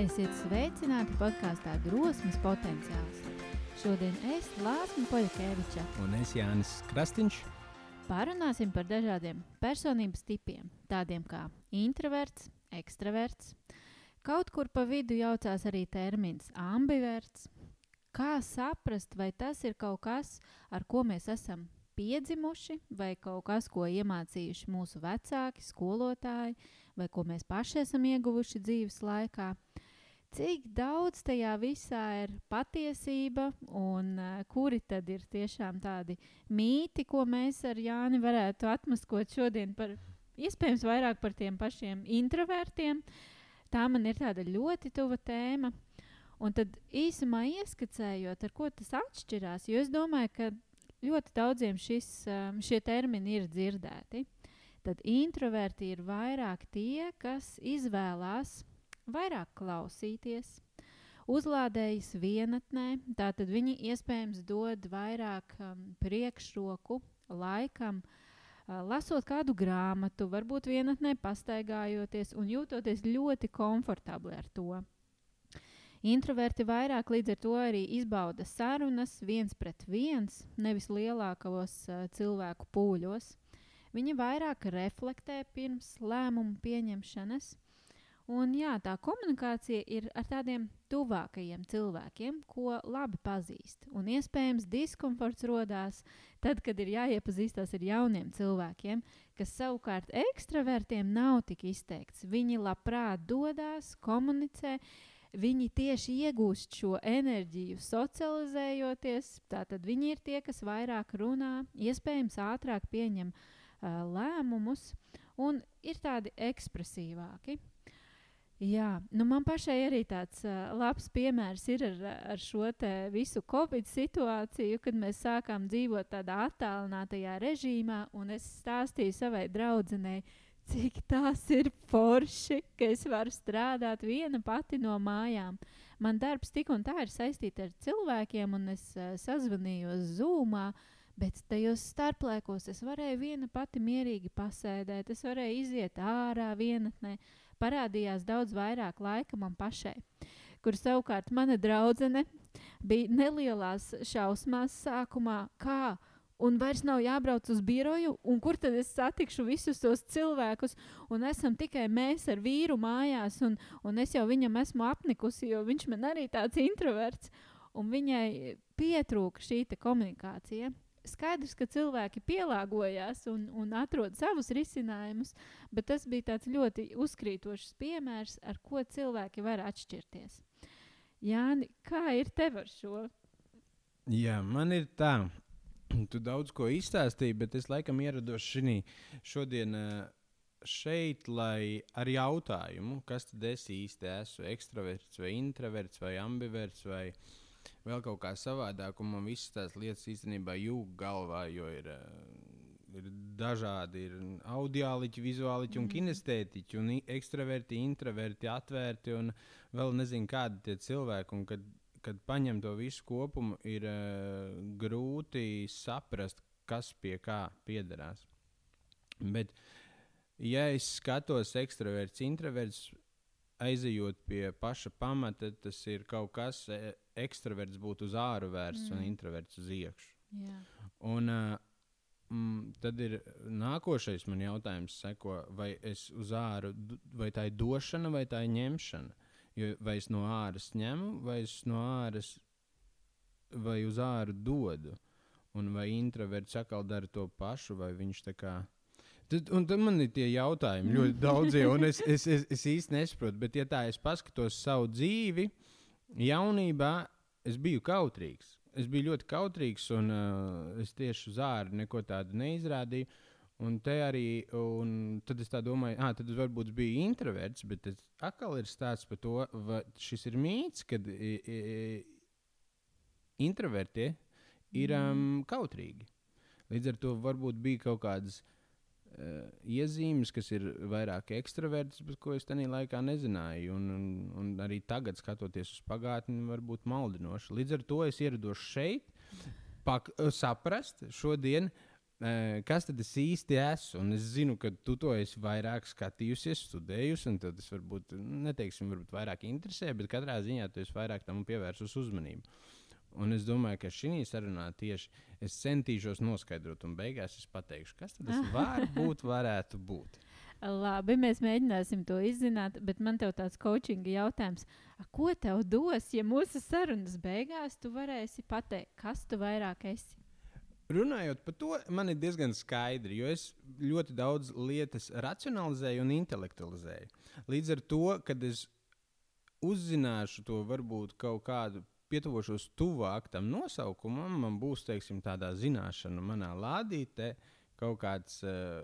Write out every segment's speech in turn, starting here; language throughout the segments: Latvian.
Esiet sveicināti podkāstā Drosmes potenciāls. Šodien es, Lāsma Poļakeviča, Un es Jānis Krastīņš. parunāsim par dažādiem personības tipiem, tādiem kā introverts, ekstraverts. Kaut kur pa vidu jaucās arī termins ambiverts. Kā saprast, vai tas ir kaut kas, ar ko mēs esam piedzimuši, vai kaut kas, ko iemācījuši mūsu vecāki, skolotāji, vai ko mēs paši esam ieguvuši dzīves laikā? Cik daudz tajā visā ir patiesība, un uh, kuri tad ir tiešām tādi mīti, ko mēs ar Jāni varētu atmaskot šodien par iespējams vairāk par tiem pašiem introvertiem. Tā man ir tāda ļoti tuva tēma. Un tad īsumā ieskicējot, ar ko tas atšķirās, jo es domāju, ka ļoti daudziem šis, um, šie termini ir dzirdēti. Tad introverti ir vairāk tie, kas izvēlās vairāk klausīties, uzlādējas vienatnē, tātad viņi iespējams dod vairāk um, priekšroku laikam, uh, lasot kādu grāmatu, varbūt vienatnē pastaigājoties un jūtoties ļoti komfortabli ar to. Introverti vairāk līdz ar to arī izbauda sarunas viens pret viens, nevis lielākos uh, cilvēku pūļos. Viņi vairāk reflektē pirms lēmumu pieņemšanas. Un, jā, tā komunikācija ir ar tādiem tuvākajiem cilvēkiem, ko labi pazīst. Un iespējams, diskomforts radās tad, kad ir jāiepazīstās ar jauniem cilvēkiem, kas savukārt ekstravertiem nav tik izteikts. Viņi labprāt dodas, komunicē, viņi tieši iegūst šo enerģiju, socializējoties. Tātad viņi ir tie, kas vairāk runā, iespējams, ātrāk pieņem uh, lēmumus un ir tādi ekspresīvāki. Jā, nu man pašai arī tāds uh, labs piemērs ir ar, ar šo visu Covid situāciju, kad mēs sākām dzīvot tādā attālinātajā režīmā, un es stāstīju savai draudzenei, cik tas ir forši, ka es varu strādāt viena pati no mājām. Man darbs tik un tā ir saistīts ar cilvēkiem, un es uh, sazvanījos Zoomā. Bet tajos starplaikos es varēju viena pati mierīgi pasēdēt, es varēju iziet ārā vienatnē. Parādījās daudz vairāk laika man pašai, kur savukārt mana draudzene bija nelielās šausmās sākumā, kā un vairs nav jābrauc uz biroju, un kur tad es satikšu visus tos cilvēkus, un esam tikai mēs ar vīru mājās, un, un es jau viņam esmu apnikusi, jo viņš man arī tāds introverts, un viņai pietrūka šī komunikācija. Skaidrs, ka cilvēki pielāgojās un, un atrod savus risinājumus, bet tas bija tāds ļoti uzkrītošs piemērs, ar ko cilvēki var atšķirties. Jāni, kā ir tev ar šo? Jā, man ir tā. Tu daudz ko izstāstīji, bet es laikam ierados šī šodien uh, šeit, lai ar jautājumu, kas tad es īsti esmu, ekstraverts vai introverts vai ambiverts vai vēl kaut kā savādāk, un man visas tās lietas īstenībā jūg galvā, jo ir, uh, ir dažādi ir audiāliķi, vizuāliķi un Mhm. kinestētiķi, un ekstraverti, introverti, atvērti un vēl nezinu kādi tie cilvēki. Un kad, kad paņem to visu kopumu, ir uh, grūti saprast, kas pie kā piederās. Bet, ja es skatos ekstraverts, introverts, aizejot pie paša pamata, tas ir kaut kas, e, ekstraverts būtu uz āru vērsts mm. un introverts uz iekšā. Jā. Un uh, mm, tad ir nākošais man jautājums, seko, vai es uz āru, d- vai tā ir došana vai tā ir ņemšana. Jo vai es no āras ņemu, vai es no āras vai uz āru dodu. Un vai introverts atkal dara to pašu, vai viņš tā kā. Tad, un tad man ir tie jautājumi ļoti daudzi, un es, es, es, es īsti nesaprotu. Bet, ja tā es paskatos savu dzīvi, jaunībā es biju kautrīgs. Es biju ļoti kautrīgs, un uh, es tieši uz ārā neko tādu neizrādīju. Un te arī, un tad es tā domāju, ah, tad es varbūt biju introverts, bet tas atkal ir stāsts par to, vai šis ir mīts, kad i, i, introvertie ir um, kautrīgi. Līdz ar to varbūt bija kaut kādas uh, iezīmes, kas ir vairāk ekstraverts, bet ko es tajā laikā nezināju. Un, un, un arī tagad, skatoties uz pagātni, var būt maldinoši. Līdz ar to es ierados šeit, pak, saprast šodien. eh, kas tad es īsti esmu. Un es zinu, ka tu to esi vairāk skatījusies, studējusi, un tas varbūt, neteiksim, varbūt vairāk interesē, bet katrā ziņā tu esi vairāk tam pievērsus uzmanību. Un es domāju, ka šī sarunā tieši es centīšos noskaidrot, un beigās es pateikšu, kas tas varbūt varētu būt. Labi, mēs mēģināsim to izzināt, bet man te tāds coaching jautājums. A, ko tev dos, ja mūsu sarunas beigās tu varēsi pateikt, kas tu vairāk esi? Runājot par to, man ir diezgan skaidri, jo es ļoti daudz lietas racionalizēju un intelektualizēju. Līdz ar to, kad es uzzināšu to varbūt kaut kādu pietuvošos tuvāk tam nosaukumam, man būs teiksim, tāda zināšana manā lādītē, kaut, kāds, uh,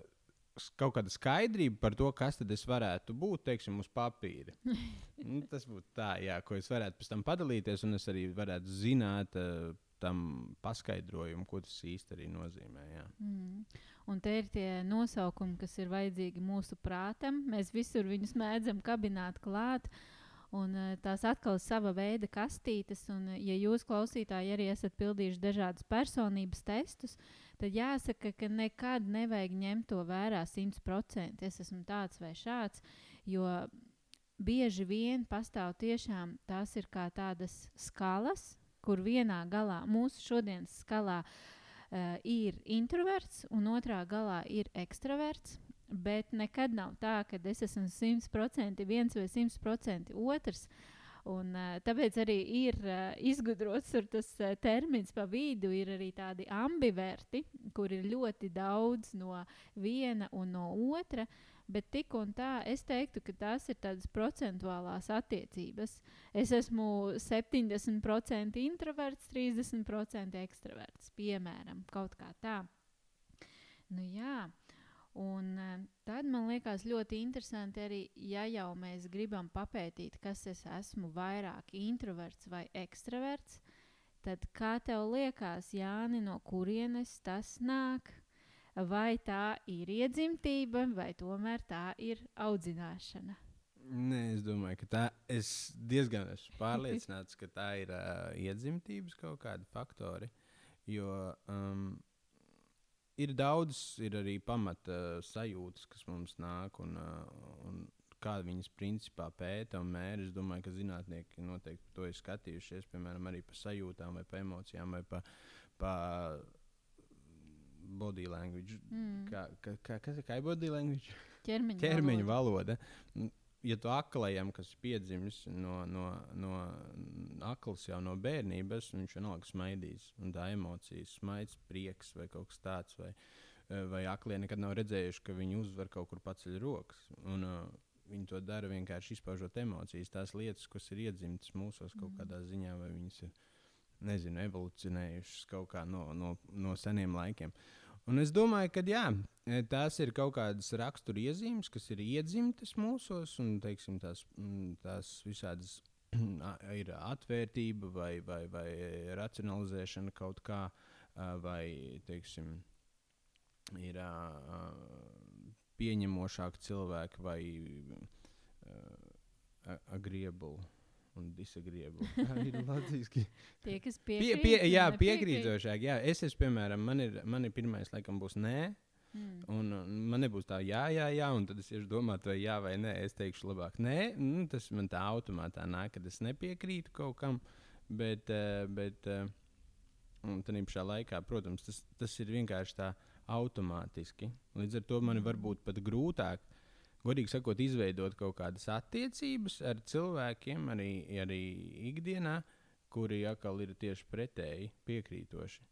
kaut kāda skaidrība par to, kas tad es varētu būt, teiksim, uz papīra. nu, tas būtu tā, jā, ko es varētu pēc tam padalīties, un es arī varētu zināt. Uh, Tam paskaidrojumu, ko tas arī nozīmē. Jā. Mm. Un te ir tie nosaukumi, kas ir vajadzīgi mūsu prātam. Mēs visur viņus mēdzam kabināt klāt. Uh, Un, eh, tās atkal ir sava veida kastītes, un, eh, ja jūs, klausītāji, arī esat pildījuši dažādus personības testus, tad jāsaka, ka nekad nevajag ņemt to vērā 100%. Es esmu tāds vai šāds, jo bieži vien pastāv tiešām tās ir kā tādas skalas, kur vienā galā mūsu šodienas skalā uh, ir introverts, un otrā galā ir ekstraverts. Bet nekad nav tā, ka es esmu 100% viens vai 100% otrs. Un, uh, tāpēc arī ir uh, izgudrots tas uh, termins pa vidu, ir arī tādi ambiverti, kur ir ļoti daudz no viena un no otra. Bet tik un tā, es teiktu, ka tās ir tādas procentuālās attiecības. Es esmu 70% introverts, 30% ekstraverts, piemēram, kaut kā tā. Nu, jā, Un eh, tad man liekas ļoti interesanti arī, ja jau mēs gribam papētīt, kas es esmu vairāk introverts vai ekstraverts, tad kā tev liekas, Jāni, no kurienes tas nāk? Vai tā ir iedzimtība, vai tomēr tā ir audzināšana? Nē, es domāju, ka tā ir diezgan pārliecināts, ka tā ir uh, iedzimtības kaut kādi faktori. Jo um, ir daudz, ir arī pamata sajūtas, kas mums nāk, un, un kā viņas principā pēta un mēra. Es domāju, ka zinātnieki noteikti to ir skatījušies, piemēram, arī par sajūtām, vai par emocijām, vai par pa body language. Mm. Kā, kā, kā, kas ir body language? Ķermeņa, Ķermeņa valoda. valoda ja tu aklajam, kas piedzimis no, no, no akls jau no bērnības, viņš vienalga smaidīs. Un tā emocijas, smaids, prieks vai kaut kas tāds. Vai, vai aklie nekad nav redzējuši, ka viņi uzvar kaut kur paceļ rokas. Un, uh, Viņi to dara vienkārši izpaužot emocijas, tās lietas, kas ir iedzimtas mūsos kaut mm. kādā ziņā, vai viņas ir nezinu, evolucionējušas kaut kā no, no, no seniem laikiem. Uh, Un es domāju, ka jā, e, tās ir kaut kādas raksturiezīmes, kas ir iedzimtas mūsos, un teiksim, tās, tās visādas ir atvērtība vai, vai, vai racionalizēšana kaut kā, vai teiksim, ir pieņemošāki cilvēki vai agriebuli un disagreeable. Ir latviešu. Tie, kas piekrīt, pie, pie, jā, piekrītošāk. Jā, es esmu, piemēram, man ir, man ir pirmais, laikam, būs nē. Mm. Un, un man nebūs tā, jā, jā, jā, un tad es iešu domāt, vai jā vai nē. Es teikšu, labāk, nē, nu, tas man tā automātā nāk, kad es nepiekrītu kaut kam. Bet, uh, bet uh, tā pašā laikā, protams, tas, tas ir vienkārši tā automātiski. Līdz ar to man ir varbūt pat grūtāk godīgi sakot, izveidot kaut kādas attiecības ar cilvēkiem, arī, arī ikdienā, kuri atkal ir tieši pretēji piekrītoši.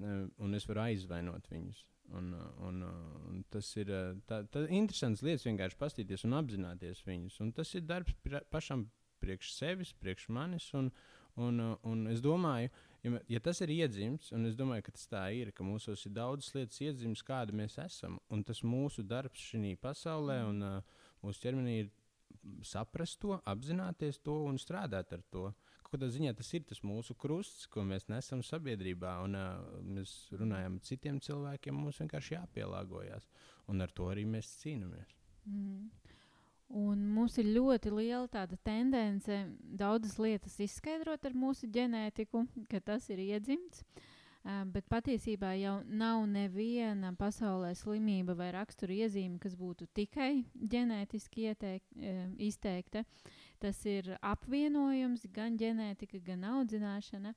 Eh, un es varu aizvainot viņus. Un, un, un tas ir tā, tā interesants lietas vienkārši paskatīties un apzināties viņus. Un tas ir darbs pašam priekš sevis, priekš manis. Un, un, un es domāju, ka ja, ja tas ir iedzimts, un es domāju, ka tas tā ir, ka mūsos ir daudzas lietas iedzimts, kāda mēs esam, un tas mūsu darbs šajā pasaulē un uh, mūsu ķermenī ir saprast to, apzināties to un strādāt ar to. Kādā ziņā tas ir tas mūsu krusts, ko mēs nesam sabiedrībā, un uh, mēs runājam ar citiem cilvēkiem. Mums vienkārši jāpielāgojas, un ar to arī mēs cīnāmies. Mm. Un mums ir ļoti liela tendence daudzas lietas izskaidrot ar mūsu ģenētiku, ka tas ir iedzimts. Bet patiesībā jau nav neviena pasaulē slimība vai rakstura iezīme, kas būtu tikai ģenētiski ieteik, izteikta. Tas ir apvienojums, gan ģenētika, gan audzināšana.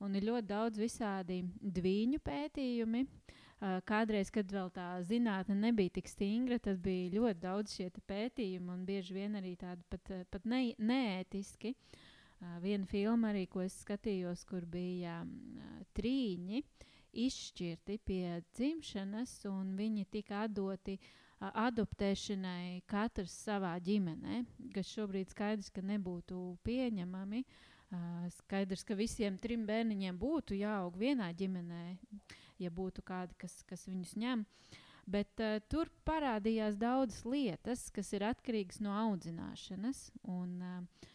Un ir ļoti daudz visādi dviņu pētījumi. Uh, kādreiz, kad vēl tā zinātne nebija tik stingra, tad bija ļoti daudz šie pētījumi, un bieži vien arī tādi pat, pat ne, neētiski. Viena filma arī, ko es skatījos, kur bija trīņi izšķirti pie dzimšanas, un viņi tika atdoti uh, adoptēšanai katrs savā ģimenē, kas šobrīd skaidrs, ka nebūtu pieņemami. Skaidrs, ka visiem trim bērniņiem būtu jāaug vienā ģimenē, ja būtu kādi, kas, kas viņus ņem. Bet uh, tur parādījās daudzas lietas, kas ir atkarīgas no audzināšanas. Un, uh,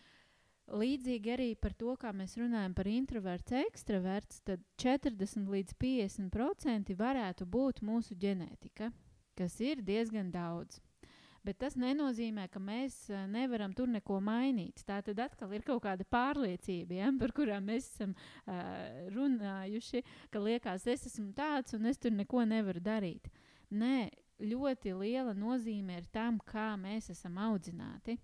Līdzīgi arī par to, kā mēs runājam par introverts, ekstraverts, tad 40 līdz 50% varētu būt mūsu ģenētika, kas ir diezgan daudz. Bet tas nenozīmē, ka mēs uh, nevaram tur neko mainīt. Tā tad atkal ir kaut kāda pārliecība, ja, par kurām mēs esam uh, runājuši, ka liekas, es esmu tāds un es tur neko nevaru darīt. Nē, ļoti liela nozīme ir tam, kā mēs esam audzināti.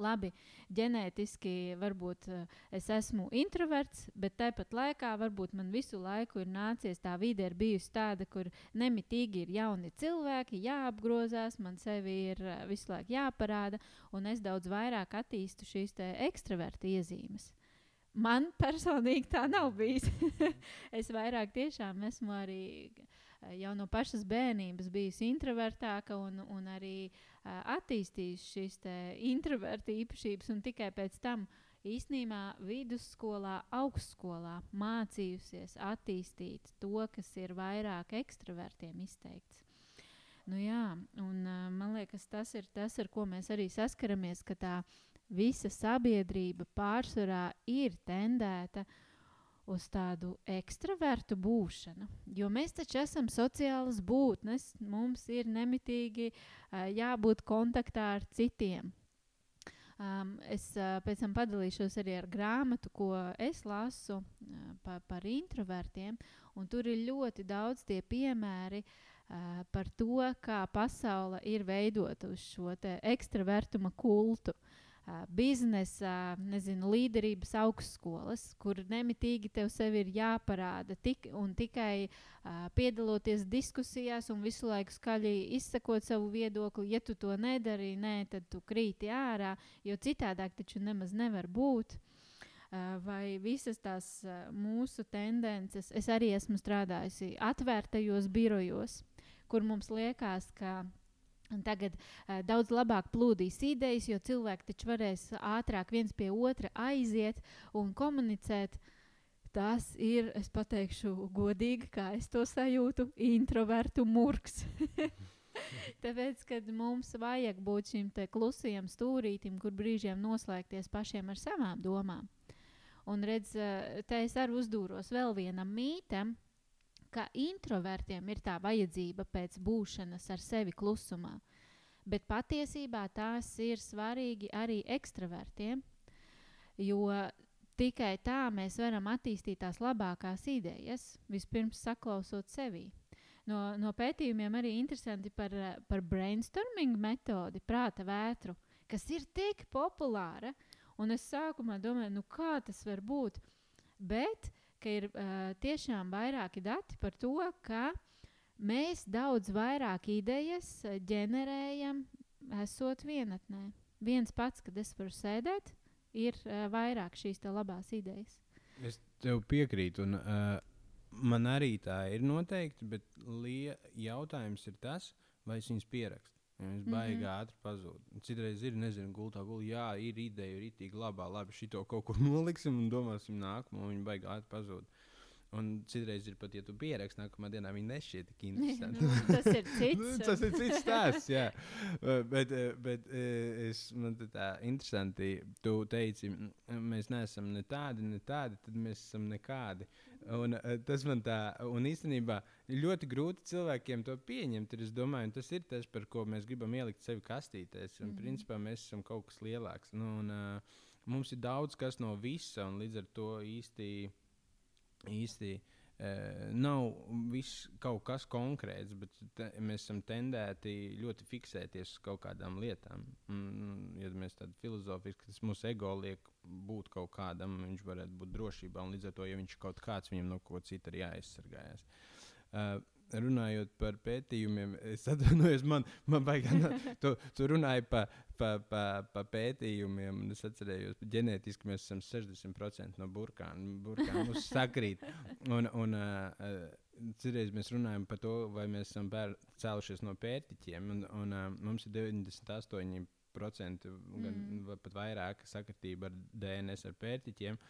Labi, ģenētiski varbūt es esmu introverts, bet tāpat laikā varbūt man visu laiku ir nācies tā vide, ir bijusi tāda, kur nemitīgi ir jauni cilvēki, jāapgrozās, man sevi ir visu laiku jāparāda, un es daudz vairāk attīstu šīs ekstraverta iezīmes. Man personīgi tā nav bijis. es vairāk tiešām esmu arī jau no pašas bērnības bijusi introvertāka un, un arī uh, attīstījusi šīs introverta īpašības, un tikai pēc tam īstenībā vidusskolā, augstskolā mācījusies attīstīt to, kas ir vairāk ekstravertiem izteikts. Nu, jā, un, man liekas, tas ir tas, ar ko mēs arī saskaramies, ka tā visa sabiedrība pārsvarā ir tendēta uh, uz tādu ekstravertu būšanu. Jo mēs taču esam sociālas būtnes, mums ir nemitīgi uh, jābūt kontaktā ar citiem. Um, es uh, pēc tam padalīšos arī ar grāmatu, ko es lasu uh, pa, par introvertiem. Tur ir ļoti daudz tie piemēri uh, par to, kā pasaule ir veidota uz šo ekstravertuma kultu. Uh, biznesa, nezinu, līderības augstskolas, kur nemitīgi tev sevi ir jāparāda tik, un tikai uh, piedaloties diskusijās un visu laiku skaļi izsakot savu viedokli. Ja tu to nedari, nē, tad tu krīti ārā, jo citādāk taču nemaz nevar būt. Uh, vai visas tās uh, mūsu tendences, es arī esmu strādājusi atvērtajos birojos, kur mums liekas, ka Un tagad uh, daudz labāk plūdīs idejas, jo cilvēki taču varēs ātrāk viens pie otra aiziet un komunicēt. Tas ir, es pateikšu, godīgi, kā es to sajūtu, introvertu murgs. Tāpēc, kad mums vajag būt šim klusajam stūrītim, kur brīžiem noslēgties pašiem ar savām domām. Un redz, te es arī uzdūros vēl vienam mītam, ka introvertiem ir tā vajadzība pēc būšanas ar sevi klusumā, bet patiesībā tās ir svarīgi arī ekstravertiem, jo tikai tā mēs varam attīstīt tās labākās idejas, vispirms saklausot sevi. No, no pētījumiem arī interesanti par, par brainstorming metodi, prāta vētru, kas ir tik populāra. Un es sākumā domāju, nu kā tas var būt. Bet ka ir uh, tiešām vairāki dati par to, ka mēs daudz vairāk idejas ģenerējam, esot vienatnē. Viens pats, kad es varu sēdēt, ir uh, vairāk šīs labās idejas. Es tev piekrītu, un uh, man arī tā ir noteikti, bet jautājums ir tas, vai es viņus pierakstu. Viņas baigi mm -hmm. ātri pazūd. Citreiz ir, nezinu, gultā gultā. Jā, ir ideja, ir itī labā, labi, šito kaut kur noliksim un domāsim nākamo. Viņa baigi ātri pazūd. Un citreiz ir pat, ja tu pieraksti, nākamā dienā viņi nešķiet tik interesanti. nu, tas ir cits. nu, tas ir cits stāsts, jā. bet, bet es, man tā interesanti, tu teici, mēs neesam ne tādi, ne tādi, tad mēs esam nekādi. Un, tas man tā, un īstenībā ļoti grūti cilvēkiem to pieņemt. Es domāju, tas ir tas, par ko mēs gribam ielikt sevi kastītēs. Un, mm -hmm. principā mēs esam kaut kas lielāks. Nu, un, uh, mums ir daudz kas no visa, un līdz ar to īsti īsti nav viss kaut kas konkrēts, bet te, mēs esam tendēti ļoti fiksēties uz kaut kādām lietām. Mm, ja mēs tādu filozofiski, tas mūsu ego liek būt kaut kādam, viņš varētu būt drošībā, un līdz ar to, ja viņš ir kaut kāds, viņam no kaut kā cita ir jāaizsargājas. Uh, runājot par pētījumiem, es atvainojos, man, man vajag, tu, tu runāji par pa, pa, pa pētījumiem, un es atcerējos, ka ģenētiski mēs esam 60% no burkāna. Burkāna mums sakrīt. Un, un, uh, Citreiz mēs runājam par to, vai mēs esam cēlušies no pērtiķiem, un, un uh, mums ir 98% gan mm. pat vairāk sakritība ar DNS ar pērtiķiem.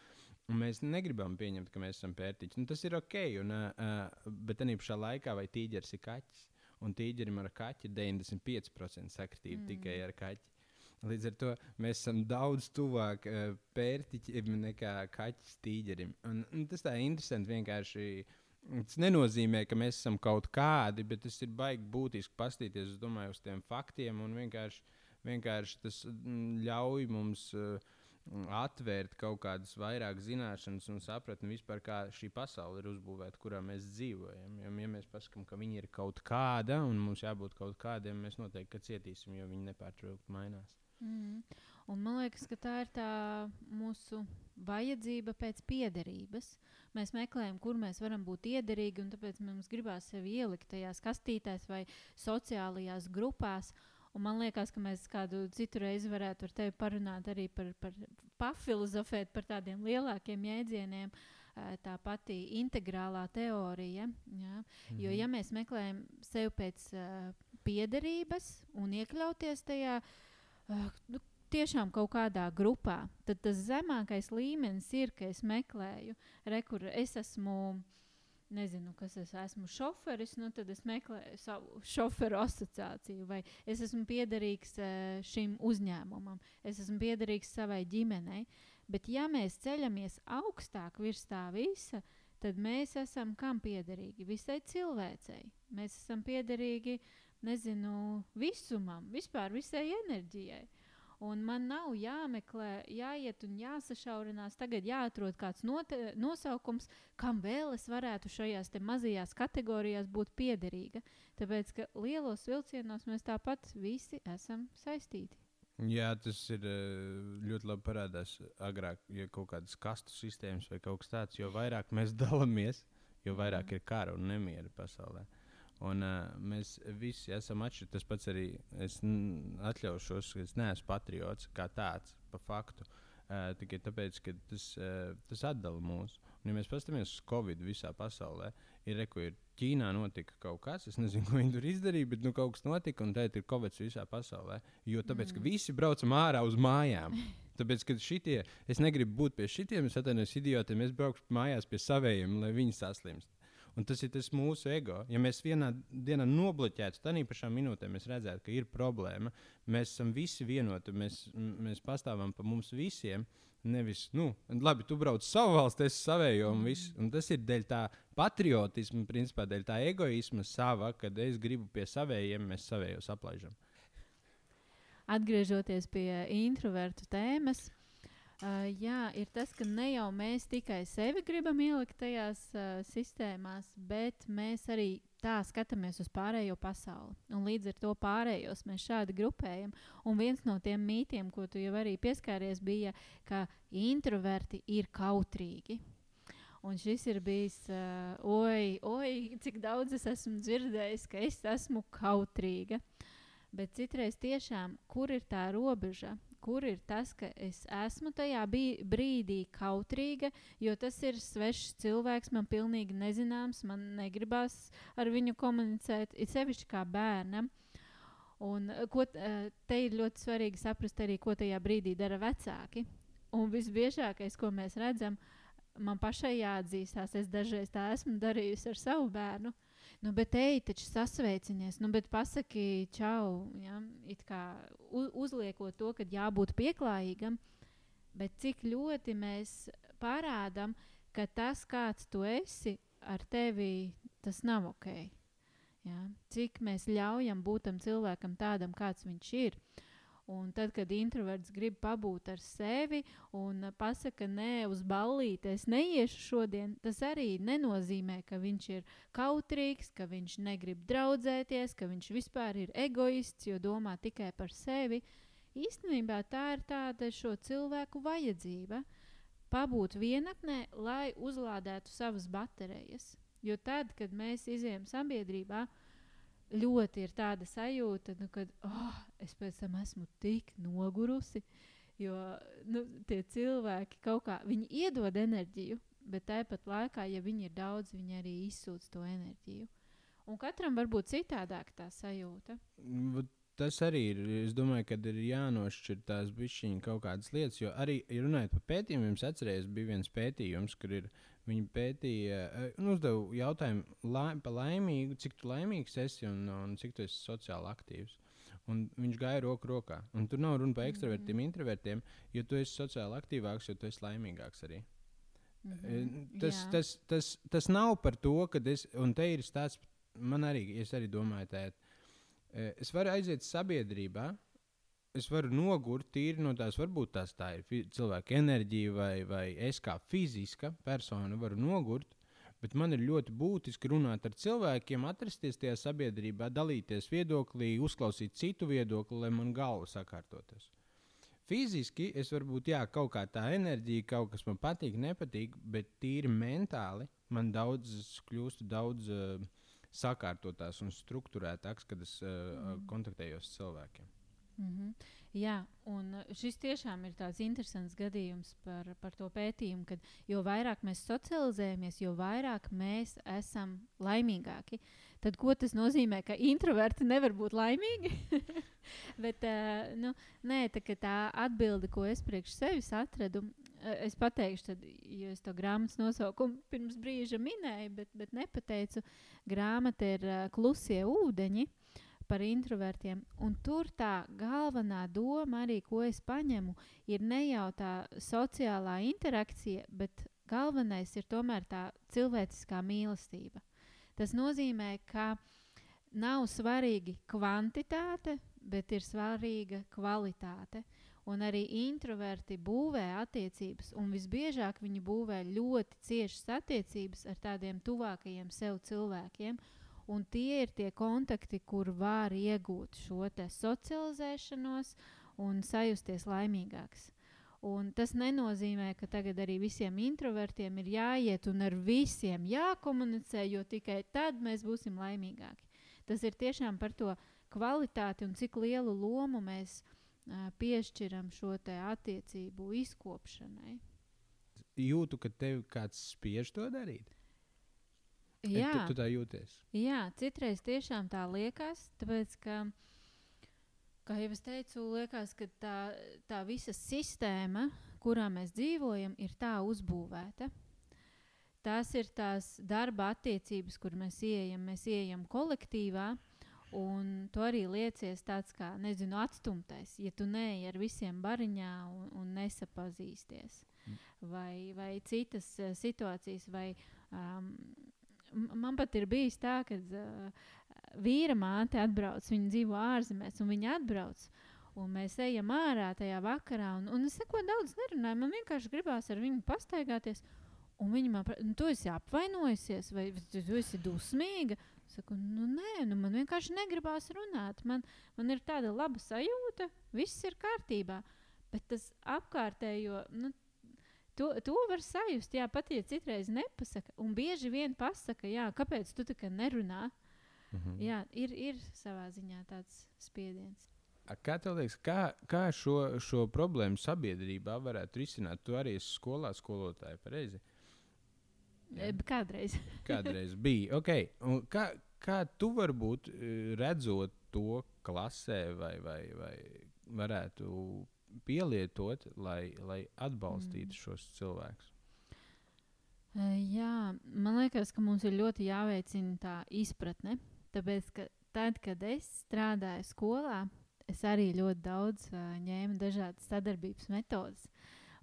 Un mēs negribam pieņemt, ka mēs esam pērtiķi. Nu, tas ir ok, un, uh, bet tā pašā laikā vai tīģeris ir kaķis. Un tīģerim ar kaķi ir 95% sakritība mm. tikai ar kaķi. Līdz ar to mēs esam daudz tuvāk uh, pērtiķim nekā kaķis tīģerim. Un, un tas tā ir interesanti vienkārši. Tas nenozīmē, ka mēs esam kaut kādi, bet tas ir baigi būtiski paskatīties domāju, uz tiem faktiem. Vienkārši, vienkārši tas ļauj mums uh, atvērt kaut kādas vairāk zināšanas un sapratni vispār, kā šī pasaule ir uzbūvēta, kurā mēs dzīvojam. Jo, ja mēs pasakām, ka viņi ir kaut kāda un mums jābūt kaut kādiem, mēs noteikti cietīsim, jo viņi nepārtraukti mainās. Mm. Un man liekas, ka tā ir tā mūsu vajadzība pēc piederības. Mēs meklējam, kur mēs varam būt iederīgi, un tāpēc mums gribās sevi ielikt tajās kastītēs vai sociālajās grupās. Uh, Un man liekas, ka mēs kādu citu reizi varētu ar tevi parunāt arī par, par pafilozofēt par tādiem lielākiem jēdzieniem. Tā pati integrālā teorija. Ja? -hmm. Jo, ja mēs meklējam sevi pēc uh, piederības un iekļauties tajā, uh, nu, tiešām kaut kādā grupā, tad tas zemākais līmenis ir, ka es meklēju, re, kur es esmu nezinu, kas es esmu šoferis, nu tad es meklēju savu šoferu asociāciju, vai es esmu piederīgs uh, šim uzņēmumam, es esmu piederīgs savai ģimenei. Bet, ja mēs ceļamies augstāk virs tā visa, tad mēs esam kam piederīgi? Visai cilvēcei. Mēs esam piederīgi, nezinu, visumam, vispār visai enerģijai. Un man nav jāmeklē, jāiet un jāsašaurinās. Tagad jāatrod kāds note, nosaukums, kam vēl es varētu šajās mazajās kategorijās būt piederīga. Tāpēc, ka lielos vilcienos mēs tāpat visi esam saistīti. Jā, tas ir eh, ļoti labi parādās agrāk, ja kaut kādas kastu sistēmas vai kaut kas tāds, jo vairāk mēs dalāmies, jo vairāk ir kara un nemiera pasaulē. Un, uh, mēs visi esam atšķirīgi. Tas pats arī es atļaušos, ka es neesmu patriots kā tāds, pa faktu. Uh, tikai tāpēc, ka tas, uh, tas atdala mūs. Un, ja mēs paskatāmies uz Covid visā pasaulē, ir reko, ir Ķīnā notika kaut kas, es nezinu, ko viņi tur izdarīja, bet nu, kaut kas notika, un tagad ir Covid visā pasaulē. Jo tāpēc, mm. ka visi braucam ārā uz mājām. Tāpēc, ka šitie, es negribu būt pie šitiem, es atvainojos idiotiem, es braukšu mājās pie saviem, lai viņi saslimst. Un tas ir tas mūsu ego. Ja mēs vienā dienā nobloķētu, tad pašā minūtē mēs redzētu, ka ir problēma. Mēs esam visi vienoti, mēs, mēs pastāvam par mums visiem. Nevis, nu, labi, tu brauc savu valsti, es savējo, un, viss, un tas ir dēļ tā patriotisma, principā dēļ tā egoisma sava, kad es gribu pie savējiem, mēs savējos aplaižam. Atgriežoties pie introvertu tēmas, Uh, jā, ir tas, ka ne jau mēs tikai sevi gribam ielikt tajās uh, sistēmās, bet mēs arī tā skatāmies uz pārējo pasauli. Un līdz ar to pārējos mēs šādi grupējam. Un viens no tiem mītiem, ko tu jau arī pieskāries, bija, ka introverti ir kautrīgi. Un šis ir bijis, uh, oi, oi, cik daudz es esmu dzirdējis, ka es esmu kautrīga. Bet citreiz tiešām, kur ir tā robeža? Kur ir tas, ka es esmu tajā brīdī kautrīga, jo tas ir svešs cilvēks, man pilnīgi nezināms, man negribas ar viņu komunicēt, it sevišķi kā bērnam. Un, eh, ko, eh, te ir ļoti svarīgi saprast arī, ko tajā brīdī dara vecāki. Un visbiežākais, ko mēs redzam, man pašai jāatzīstās, es dažreiz tā esmu darījusi ar savu bērnu. Uh, Nu, bet ej, taču sasveicinies, nu, bet pasaki, čau, ja, it kā uzliekot to, ka jābūt pieklājīgam, bet cik ļoti mēs parādām, ka tas, kāds tu esi, ar tevi tas nav ok. Ja? Cik mēs ļaujam būt tam cilvēkam tādam, kāds viņš ir. Un tad, kad introverts grib pabūt ar sevi un uh, pasakā, nē, uz ballīti es neiešu šodien, tas arī nenozīmē, ka viņš ir kautrīgs, ka viņš negrib draudzēties, ka viņš vispār ir egoists, jo domā tikai par sevi. Īstenībā tā ir tāda šo cilvēku vajadzība pabūt vienatnē, lai uzlādētu savas baterijas. Jo tad, kad mēs izējām sabiedrībā, ļoti ir tāda sajūta, nu, ka oh, es pēc tam esmu tik nogurusi. Jo nu, tie cilvēki kaut kā iedod enerģiju, bet tāpat laikā, ja viņi ir daudz, viņi arī izsūc to enerģiju. Un katram var būt citādāk tā sajūta. Tas arī ir. Es domāju, ka ir jānošķir tās bišķiņas kaut kādas lietas, jo arī runājot par pētījumiem, es atceros, bija viens pētījums, kur ir Viņi pētīja eh, un uzdeva jautājumu lai, par laimīgu, cik tu laimīgs esi un, un cik tu esi sociāli aktīvs. Un viņš gāja roku rokā. Un tur nav runa par ekstravertiem, mm -hmm. introvertiem, jo tu esi sociāli aktīvāks, jo tu esi laimīgāks arī. Mm -hmm. tas, tas, tas, tas nav par to, ka es, un te ir tāds, man arī, es arī domāju, tā, eh, es varu aiziet sabiedrībā, es varu nogurt tīri no tās, varbūt tās tā ir cilvēka enerģija, vai, vai es kā fiziska persona varu nogurt. Bet man ir ļoti būtiski runāt ar cilvēkiem, atrasties tajā sabiedrībā, dalīties viedoklī, uzklausīt citu viedokli, lai man galva sakārtotos. Fiziski es varbūt, jā, kaut kā tā enerģija, kaut kas man patīk, nepatīk, bet tīri mentāli man daudz kļūst daudz uh, sakārtotās un struktūrētāks, kad es uh, mm. kontaktējos ar cilvēkiem. Mm -hmm. Jā, un uh, šis tiešām ir tāds interesants gadījums par, par to pētījumu, ka jo vairāk mēs socializējamies, jo vairāk mēs esam laimīgāki. Tad, ko tas nozīmē, ka introverti nevar būt laimīgi? Bet uh, nu, nē, tā, tā atbilde, ko es priekš sevis atradu, es pateikšu, tad, jo es to grāmatas nosaukumu pirms brīža minēju, bet, bet nepateicu. Grāmata ir uh, Klusie ūdeņi. Uh, par introvertiem. Un tur tā galvenā doma, arī ko es paņemu, ir ne jau tā sociālā interakcija, bet galvenais ir tomēr tā cilvēciskā mīlestība. Tas nozīmē, ka nav svarīgi kvantitāte, bet ir svarīga kvalitāte. Un arī introverti būvē attiecības, un visbiežāk viņi būvē ļoti ciešas attiecības ar tādiem tuvākajiem sev cilvēkiem. Un tie ir tie kontakti, kur var iegūt šo socializēšanos un sajusties laimīgāks. Un tas nenozīmē, ka tagad arī visiem introvertiem ir jāiet un ar visiem jākomunicē, jo tikai tad mēs būsim laimīgāki. Tas ir tiešām par to kvalitāti un cik lielu lomu mēs uh, piešķiram šo attiecību izkopšanai. Jūtu, ka tev kāds spiež to darīt. Jā, tu, tu tā jūties. Jā, citreiz tiešām tā liekas, tāpēc ka, kā jau es teicu, liekas, ka tā, tā visa sistēma, kurā mēs dzīvojam, ir tā uzbūvēta. Tās ir tās darba attiecības, kur mēs ieejam. Mēs ieejam kolektīvā, un tu arī liecies tāds kā, nezinu, atstumtais, ja tu neej ar visiem bariņā un, un nesapazīsties. Mm. Vai, vai citas uh, situācijas, vai um, man pat ir bijis tā, ka uh, vīra māte atbrauc, viņa dzīvo ārzemēs, un viņa atbrauc. Un mēs ejam ārā tajā vakarā, un, un es neko daudz nerunāju. Man vienkārši gribās ar viņu pastaigāties. Un viņa man prasa, nu, tu esi apvainojusies, vai tu esi dusmīga. Saku, nu, nē, nu, man vienkārši negribās runāt. Man, man ir tāda laba sajūta, viss ir kārtībā. Bet tas apkārtējo, nu, To, to var sajust, jā, pat ja citreiz nepasaka. Un bieži vien pasaka, jā, kāpēc tu tā kā nerunā. -hmm. Jā, ir, ir savā ziņā tāds spiediens. Kā tev liekas, kā, kā šo, šo problēmu sabiedrībā varētu risināt? Tu arī esi skolā skolotāja, pareizi? Jā. Kādreiz. Kādreiz bija. Okay. Un kā, kā tu varbūt e, redzot to klasē, vai, vai, vai varētu pielietot, lai, lai atbalstītu mm. šos cilvēkus? Jā, man liekas, ka mums ir ļoti jāveicina tā izpratne. Tāpēc, ka tad, kad es strādāju skolā, es arī ļoti daudz uh, ņēmu dažādas sadarbības metodas.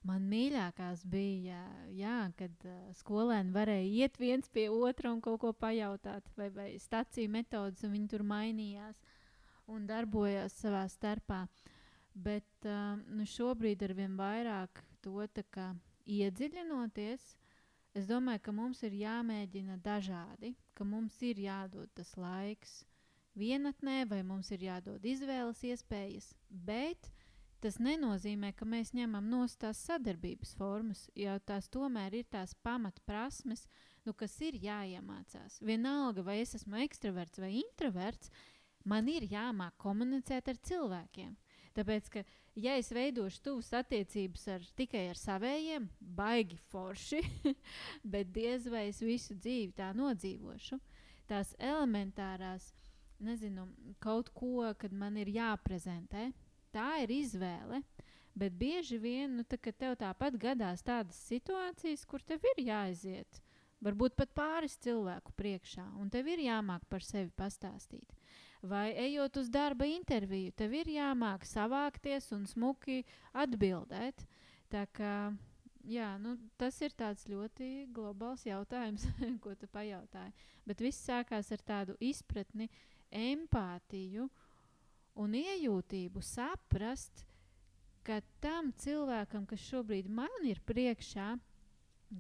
Man mīļākās bija, jā, kad uh, skolēni varēja iet viens pie otra un kaut ko pajautāt, vai, vai stāciju metodas, un viņi tur mainījās un darbojās savā starpā. Bet uh, nu šobrīd ar vien vairāk to iedziļinoties, es domāju, ka mums ir jāmēģina dažādi, ka mums ir jādod tas laiks vienatnē, vai mums ir jādod izvēles iespējas, bet tas nenozīmē, ka mēs ņemam no tās sadarbības formas, jo tās tomēr ir tās pamatprasmes, nu, kas ir jāiemācās. Vienalga, vai es esmu ekstraverts vai introverts, man ir jāmāk komunicēt ar cilvēkiem. Tāpēc, ka, ja es veidošu tuvas attiecības ar, tikai ar saviem, baigi forši, bet diez vai es visu dzīvi tā nodzīvošu, tās elementārās, nezinu, kaut ko, kad man ir jāprezentē, tā ir izvēle. Bet bieži vien, nu, tā, tev tāpat gadās tādas situācijas, kur tev ir jāaiziet, varbūt pat pāris cilvēku priekšā, un tev ir jāmāk par sevi pastāstīt. Vai ejot uz darba interviju, tev ir jāmāk savākties un smuki atbildēt. Tā kā, jā, nu, tas ir ļoti globāls jautājums, ko tu pajautāji. Bet viss sākās ar tādu izpratni, empātiju un iejūtību, saprast, ka tam cilvēkam, kas šobrīd man ir priekšā,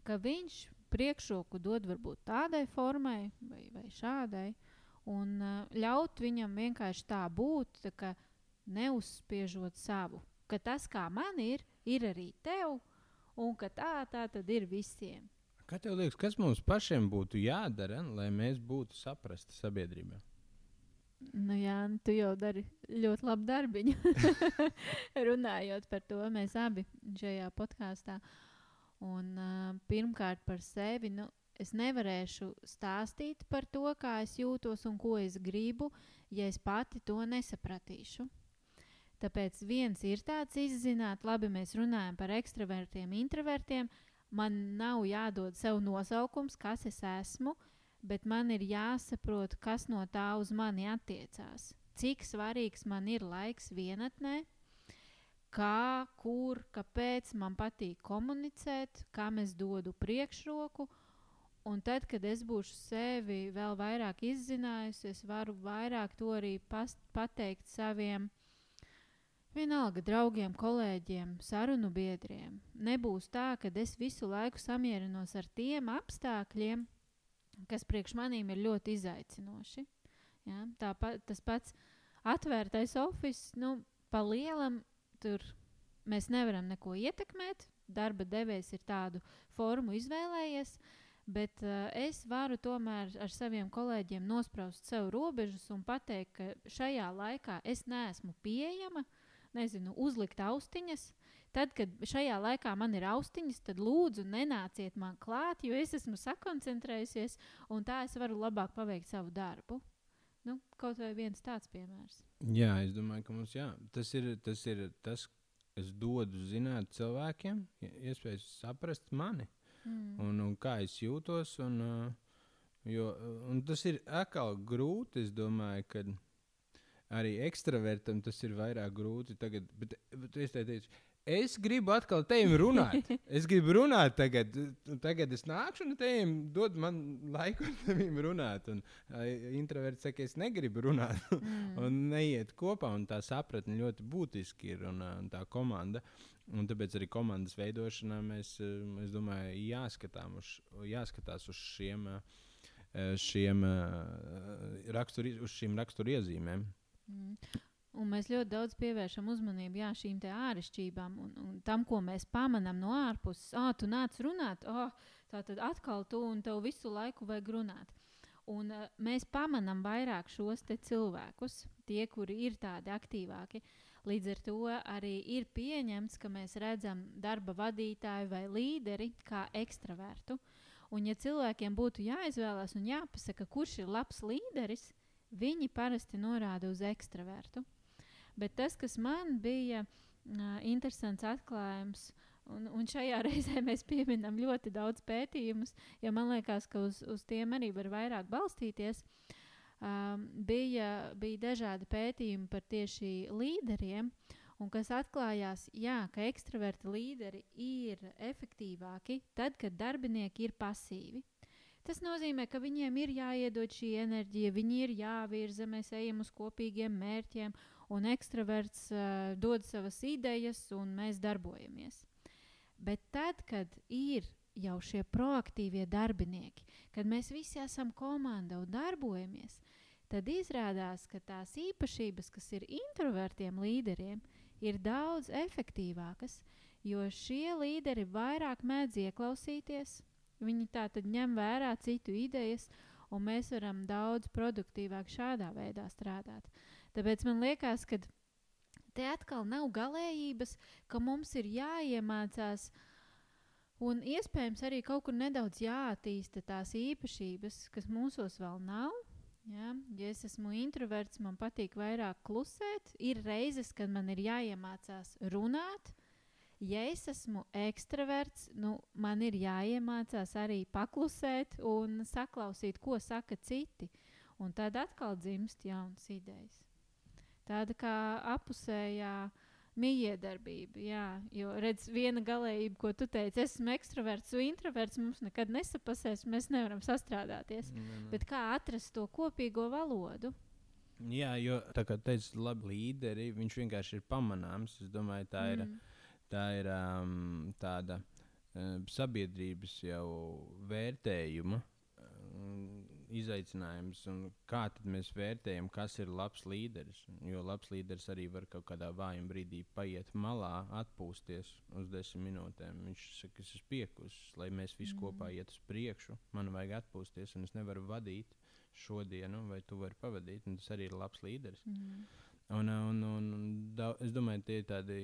ka viņš priekšroku dod varbūt tādai formai vai, vai šādai, un uh, ļaut viņam vienkārši tā būt, tā ka neuzspiežot savu. Ka tas, kā man ir, ir arī tev, un ka tā, tā tad ir visiem. Kā tev liekas, kas mums pašiem būtu jādara, lai mēs būtu saprasti sabiedrībā? Nu, jā, nu, tu jau dari ļoti labu darbu. Runājot par to, mēs abi šajā podkāstā. Un, uh, pirmkārt, par sevi. Nu, es nevarēšu stāstīt par to, kā es jūtos un ko es gribu, ja es pati to nesapratīšu. Tāpēc viens ir tāds izzināt, labi, mēs runājam par ekstravertiem, introvertiem. Man nav jādod sev nosaukums, kas es esmu, bet man ir jāsaprot, kas no tā uz mani attiecās. Cik svarīgs man ir laiks vienatnē, kā, kur, kāpēc man patīk komunicēt, kam es dodu priekšroku. Un tad, kad es būšu sevi vēl vairāk izzinājusi, es varu vairāk to arī past, pateikt saviem vienalga draugiem, kolēģiem, sarunu biedriem. Nebūs tā, ka es visu laiku samierinos ar tiem apstākļiem, kas priekš manīm ir ļoti izaicinoši. Ja? Tāpat tas pats atvērtais oficiāls, nu, pa lielam tur mēs nevaram neko ietekmēt. Darba devējs ir tādu formu izvēlējies, bet uh, es varu tomēr ar saviem kolēģiem nospraust sev robežas un pateikt, ka šajā laikā es neesmu pieejama, nezinu, uzlikt austiņas, Tad, kad šajā laikā man ir austiņas, tad lūdzu nenāciet man klāt, jo es esmu sakoncentrējusies, un tā es varu labāk paveikt savu darbu. Nu, kaut vai viens tāds piemērs. Jā, es domāju, ka mums jā, tas ir tas, ir tas es dodu zināt cilvēkiem, iespējas saprast mani mm. un, un kā es jūtos. Un, jo, un tas ir atkal grūti. Es domāju, ka arī ekstravertam tas ir vairāk grūti. Tagad, bet, bet es teicu, Es gribu atkal te runāt. Es gribu runāt tagad. Tagad es nākšu un te dod man laiku tevi runāt. Un uh, introverts saka, es negribu runāt. mm. un neiet kopā. Un tā sapratne ļoti būtiski ir un, un tā komanda. Un tāpēc arī komandas veidošanā mēs, es domāju, jāskatām uz, jāskatās uz šiem, šiem rakstur, uz šīm raksturiezīmēm. Mm. Un mēs ļoti daudz pievēršam uzmanību jā, šīm āršķirībām un, un tam, ko mēs pamanām no ārpuses. Ah, tu nāc runāt, oh, tā tad atkal tu un tev visu laiku vajag runāt. Un, uh, mēs pamanām vairāk šos cilvēkus, tie, kuri ir tādi aktīvāki. Līdz ar to arī ir pieņemts, ka mēs redzam darba vadītāju vai līderi kā ekstravertu. Un, ja cilvēkiem būtu jāizvēlās un jāpasaka, kurš ir labs līderis, viņi parasti norāda uz ekstravertu. Bet tas, kas man bija uh, interesants atklājums, un, un šajā reizē mēs pieminam ļoti daudz pētījumus, jo man liekas, ka uz, uz tiem arī var vairāk balstīties. Um, bija, bija dažādi pētījumi par tieši līderiem, un kas atklājās, jā, ka ekstraverti līderi ir efektīvāki tad, kad darbinieki ir pasīvi. Tas nozīmē, ka viņiem ir jāiedod šī enerģija, viņi ir jāvirza, mēs ejam uz kopīgiem mērķiem, un ekstraverts uh, dod savas idejas, un mēs darbojamies. Bet tad, kad ir jau šie proaktīvie darbinieki, kad mēs visi esam komanda un darbojamies, tad izrādās, ka tās īpašības, kas ir introvertiem līderiem, ir daudz efektīvākas, jo šie līderi vairāk mēdz ieklausīties, viņi tā tad ņem vērā citu idejas, un mēs varam daudz produktīvāk šādā veidā strādāt. Tāpēc man liekas, ka te atkal nav galējības, ka mums ir jāiemācās Un iespējams arī kaut kur nedaudz jāattīsta tās īpašības, kas mūsos vēl nav. Ja? ja es esmu introverts, man patīk vairāk klusēt. Ir reizes, kad man ir jāiemācās runāt. Ja es esmu ekstraverts, nu, man ir jāiemācās arī paklusēt un saklausīt, ko saka citi. Un tad atkal dzimst jaunas idejas. Tāda kā apusējā Mijiedarbība, jā, jo redz, viena galējība, ko tu teici, es esmu ekstraverts un introverts, mums nekad nesapasēs, mēs nevaram sastrādāties. Mm, mm. Bet kā atrast to kopīgo valodu? Jā, jo tā kā teica, labi līderi, viņš vienkārši ir pamanāms. Es domāju, tā ir, mm. tā ir um, tāda um, sabiedrības jau vērtējuma. Um, izaicinājums un kā mēs vērtējam, kas ir labs līderis. Jo labs līderis arī var kaut kādā vājā brīdī paiet malā, atpūsties uz desmit minūtēm. Viņš saka, es esmu piekusis, lai mēs visi mm. kopā iet uz priekšu. Man vajag atpūsties, un es nevaru vadīt šodienu, vai tu vari pavadīt. Tas arī ir labs līderis. Mm. Un, un, un, da, es domāju, tie ir tādi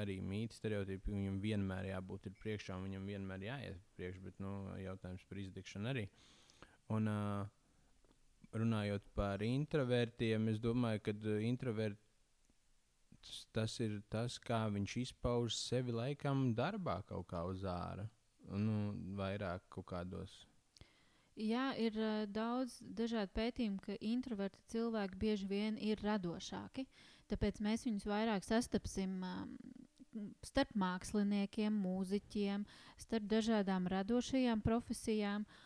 arī mīti, stereotipi. Viņam vienmēr jābūt priekšā, un viņam vienmēr jāiet priekšā, bet nu, jautājums par izdegšanu arī. Uh, Un, uh, runājot par introvertiem, es domāju, ka introverts tas ir tas, kā viņš izpauž sevi laikam darbā kaut kā uz ārā. Nu, vairāk kaut kādos. Jā, ir uh, daudz dažādu pētījumu, ka introverti cilvēki bieži vien ir radošāki. Tāpēc mēs viņus vairāk sastapsim um, starp māksliniekiem, mūziķiem, starp dažādām radošajām profesijām. Uh,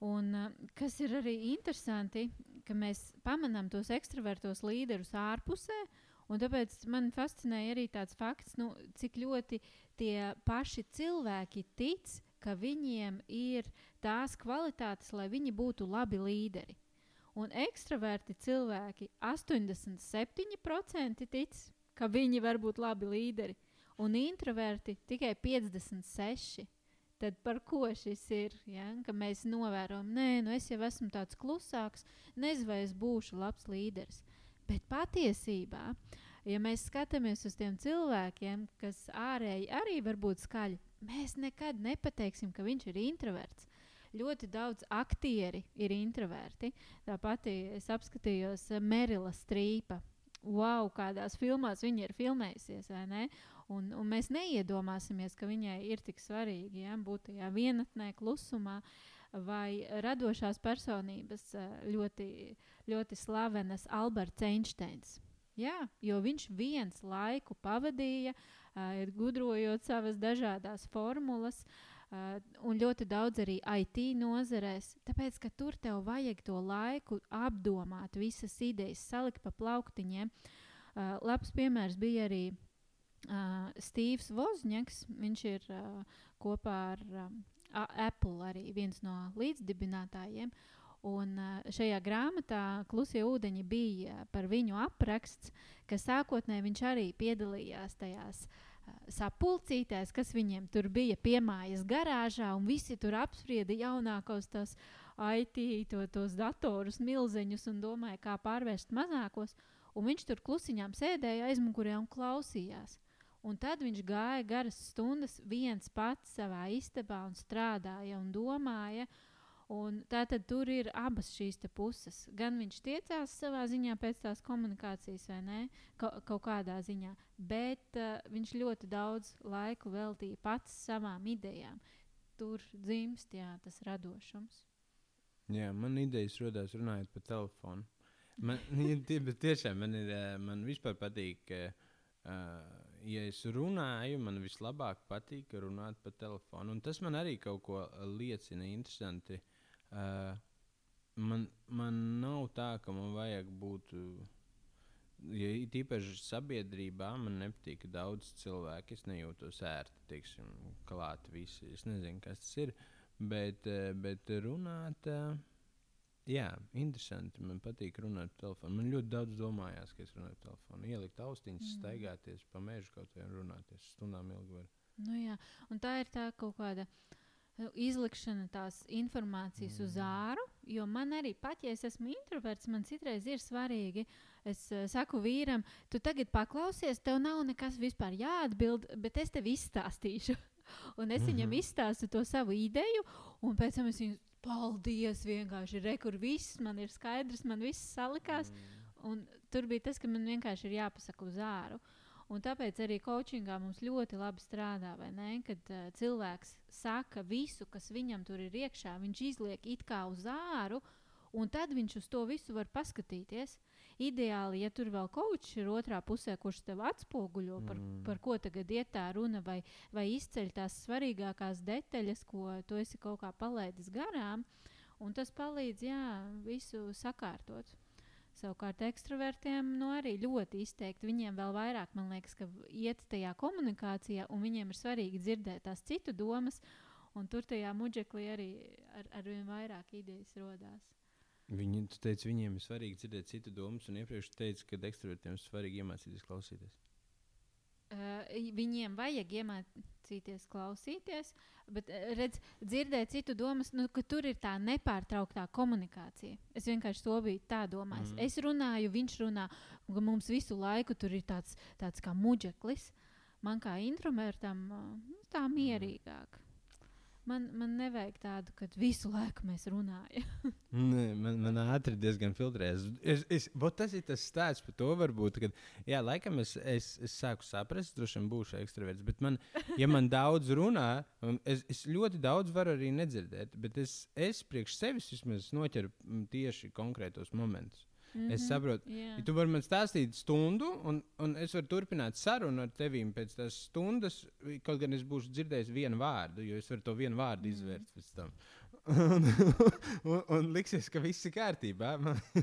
Un, uh, kas ir arī interesanti, ka mēs pamanām tos ekstravertos līderus ārpusē. Un tāpēc man fascinēja arī tāds fakts, nu, cik ļoti tie paši cilvēki tic, ka viņiem ir tās kvalitātes, lai viņi būtu labi līderi. Un ekstraverti cilvēki 87% tic, ka viņi var būt labi līderi, un introverti tikai 56% tad par ko šis ir? Ja? Ka mēs novērojam, nē, nu es jau esmu tāds klusāks, nezinu, vai es būšu labs līderis. Bet patiesībā, ja mēs skatāmies uz tiem cilvēkiem, kas ārēji arī var būt skaļi, mēs nekad nepateiksim, ka viņš ir introverts. Ļoti daudz aktieri ir introverti. Tāpat es apskatījos Merila Strīpa. Wow, kādās filmās viņa ir filmējusies, vai ne? Un, un mēs neiedomāsimies, ka viņai ir tik svarīgi ja, būt tajā vienatnē, klusumā, vai radošās personības eh, ļoti, ļoti slavenas Alberts Einsteins. Jā, jo viņš viens laiku pavadīja, uh, gudrojot savas dažādas formulas, uh, un ļoti daudz arī IT nozarēs. Tāpēc, ka tur tev vajag to laiku apdomāt, visas idejas, salikt pa plauktiņiem. Labs piemērs bija arī Uh, Steve's Vozņaks, viņš ir uh, kopā ar um, Apple arī viens no līdzdibinātājiem. Un uh, šajā grāmatā Klusie ūdeņi bija par viņu apraksts, ka sākotnēji viņš arī piedalījās tajās uh, sapulcītēs, kas viņiem tur bija piemājas garāžā, un visi tur apsprieda jaunākos tos IT, to, tos datorus, milzeņus un domāja, kā pārvērst mazākos. Un viņš tur klusiņām sēdēja aizmugurē un klausījās. Un tad viņš gāja garas stundas viens pats savā istabā un strādāja un domāja. Un tā tad tur ir abas šīs puses. Gan viņš tiecās savā ziņā pēc tās komunikācijas, vai ne? Ka, kaut kādā ziņā, bet uh, viņš ļoti daudz laiku veltīja pats savām idejām. Tur dzimst jā, tas radošums. Jā, man idejas radās runājot pa telefonu. Man, tie, tiešām man, ir, eh, man vispār patīk. Uh, ja es runāju, man vislabāk patīk runāt pa telefonu. Un tas man arī kaut ko liecina interesanti. Uh, man, man nav tā, ka man vajag būt. ja it īpaši sabiedrībā man nepatīk daudz cilvēku. Es nejūtos ērti, teiksim, klāt visi. Es nezinu, kas tas ir. Bet, eh, bet runāt, eh, jā, interesanti. Man patīk runāt pa telefonu. Man ļoti daudz domājās, ka es runāju pa telefonu. Ielikt austiņas, mm. staigāties pa mežu kaut vai runāties stundām ilgi. Var. Nu, jā. un tā ir tā kaut kāda nu, izlikšana tās informācijas mm. uz āru. Jo man arī, pat ja es esmu introverts, man citreiz ir svarīgi. Es uh, saku vīram, tu tagad paklausies, tev nav nekas vispār jāatbild, bet es tev izstāstīšu. Un es mm -hmm. viņam izstāstu to savu ideju, un pēc tam es viņu paldies. Vienkārši rekur viss man ir skaidrs, man viss salikās. Mm. Tur bija tas, ka man vienkārši ir jāpasaka uz āru. Un tāpēc arī coachingā mums ļoti labi strādā, ne, kad uh, cilvēks saka visu, kas viņam tur ir iekšā, viņš izliek it kā uz āru, un tad viņš uz to visu var paskatīties. Ideāli, ja tur vēl kočs ir otrā pusē, kurš tev atspoguļo, par, mm. par ko tagad iet tā runa, vai, vai izceļ tās svarīgākās detaļas, ko tu esi kaut kā palaidis garām, un tas palīdz jā, visu sakārtot. Savukārt, ekstravertiem nu, arī ļoti izteikti. Viņiem vēl vairāk, man liekas, ka iet tajā komunikācijā, un viņiem ir svarīgi dzirdēt tās citu domas, un tur tajā muģeklī arī ar, ar vien vairāk idejas rodās. Viņi teica, viņiem ir svarīgi dzirdēt citu domas, un iepriekš teica, ka ekstravertiem ir svarīgi iemācīties klausīties. Uh, viņiem vajag iemācīties klausīties, bet redz, dzirdēt citu domas, nu, ka tur ir tā nepārtrauktā komunikācija. Es vienkārši to biju tā domājis. Mm. Es runāju, viņš runā, un mums visu laiku tur ir tāds, tāds kā muģeklis. Man kā introvertam, uh, tā mierīgāk. Mm. Man, man nevajag tādu, kad visu laiku mēs runājam. Nē, man, man ātri diezgan filtrējas. Es, es, tas ir tas stāsts par to, varbūt, ka, jā, laikam es, es, es sāku saprast, droši vien būšu ekstraverts. Bet, man, ja man daudz runā, es, es ļoti daudz varu arī nedzirdēt. Bet es, es priekš sevis vismaz noķeru tieši konkrētos momentus. Mm -hmm. Es mhm, saprotu, yeah. ja tu vari man stāstīt stundu, un, un es varu turpināt sarunu ar tevi pēc tās stundas, kaut gan es būšu dzirdējis vienu vārdu, jo es varu to vienu vārdu mm -hmm. izvērst pēc tam. un, un, un liksies, ka viss ir kārtībā.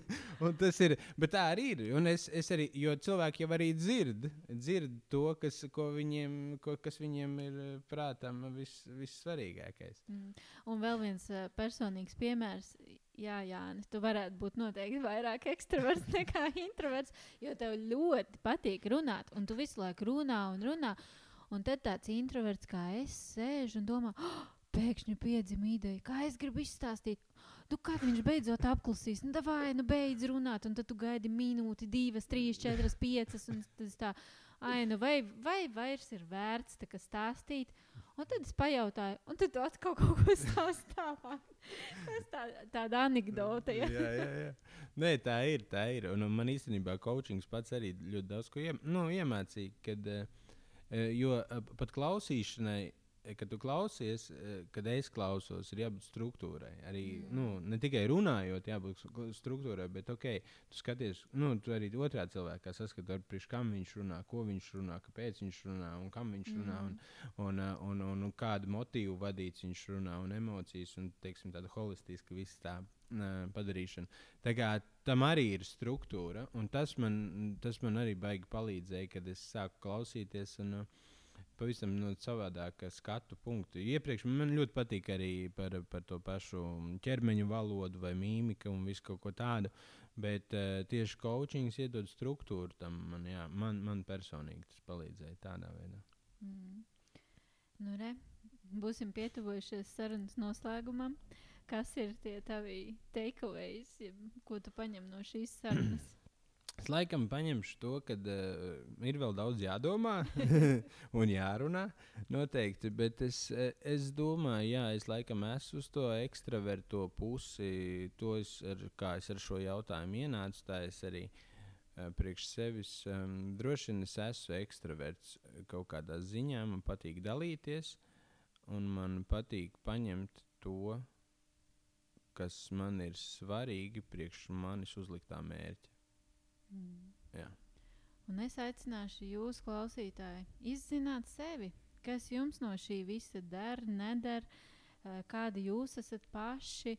tas ir, bet tā arī ir. Un es, es arī, jo cilvēki jau arī dzird, dzird to, kas, viņiem, ko, kas viņiem ir prātām vis, vissvarīgākais. Mm. Un vēl viens uh, personīgs piemērs Jā, Jānis, tu varētu būt noteikti vairāk ekstraverts nekā introverts, jo tev ļoti patīk runāt, un tu visu laiku runā un runā. Un tad tāds introverts kā es sēž un domā, oh, pēkšņi piedzima ideja, kā es gribu izstāstīt. Nu, kad viņš beidzot apklusīs, nu, vai nu beidz runāt, un tad tu gaidi minūti, divas, trīs, četras, piecas. Un tas tā, ai, nu, vai, vai vairs ir vērts tā, stāstīt? Un tad es pajautāju, un tad tu atkal kaut ko stāstīji tālāk. Tas tā, tāda anekdote. Ja? jā, jā, jā. Nē, tā ir. Tā ir. Un, un man īstenībā coachings pats arī ļoti daudz ko iem, nu, iemācīja. Kad, uh, jo uh, pat klausīšanai kad tu klausies, eh, kad es klausos, ir jābūt struktūrai. Arī mm. nu, ne tikai runājot, jābūt struktūrai, bet ok, tu skaties, nu, tu arī otrā cilvēkā saskati, priekš kam viņš runā, ko viņš runā, kāpēc viņš runā un kam viņš runā. Mm. Un, un, un, un, un, un kādu motīvu vadīts viņš runā, un emocijas, un teiksim, tāda holistiska viss tā padarīšana. Tā kā tam arī ir struktūra, un tas man, tas man arī baigi palīdzēja, kad es sāku klausīties. Un, uh, pavisam no savādāka skatu punktu. Iepriekš man ļoti patīk arī par, par to pašu ķermeņa valodu vai mīmiku un visu kaut ko tādu. Bet uh, tieši coachings iedod struktūru tam. Man, jā, man, man personīgi tas palīdzēja tādā veidā. Mm. Nu, re, būsim pietuvojušies sarunas noslēgumam. Kas ir tie tavi takeaways, ko tu paņem no šīs sarunas? Es laikam paņemšu to, ka uh, ir vēl daudz jādomā un jārunā. Noteikti, bet es, eh, es domāju, jā, es laikam esmu uz to ekstraverto pusi. To es ar, kā es ar šo jautājumu ienācu, tā es arī uh, priekš sevis um, droši vien es esmu ekstraverts kaut kādā ziņā. Man patīk dalīties, un man patīk paņemt to, kas man ir svarīgi priekš manis uzliktā mērķa. Mm. Un es aicināšu jūs, klausītāji, izzināt sevi, kas jums no šī visa der, neder, kādi jūs esat paši.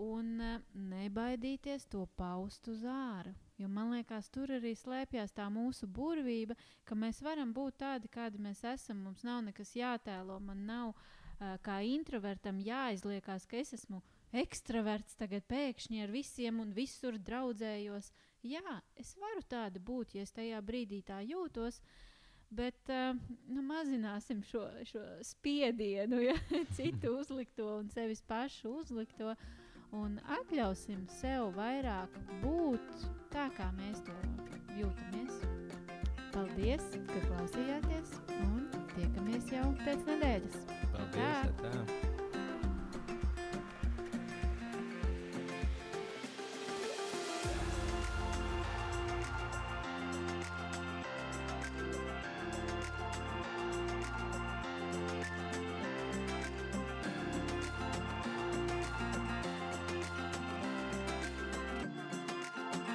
un uh, nebaidīties to paust uz ārā. Jo man liekas, tur arī slēpjas tā mūsu burvība, ka mēs varam būt tādi, kādi mēs esam. Mums nav nekas jātēlo, man nav uh, kā introvertam jāizliekās, ka es esmu ekstraverts tagad pēkšņi ar visiem un visur draudzējos. Jā, es varu tāda būt, ja es tajā brīdī tā jūtos. Bet uh, nu, mazināsim šo, šo spiedienu, ja citu uzlikto un sevis pašu uzlikto. Un atļausim sev vairāk būt tā, kā mēs to jūtamies. Paldies, ka klausījāties, un tiekamies jau pēc nedēļas. Paldies! Tā. Tā.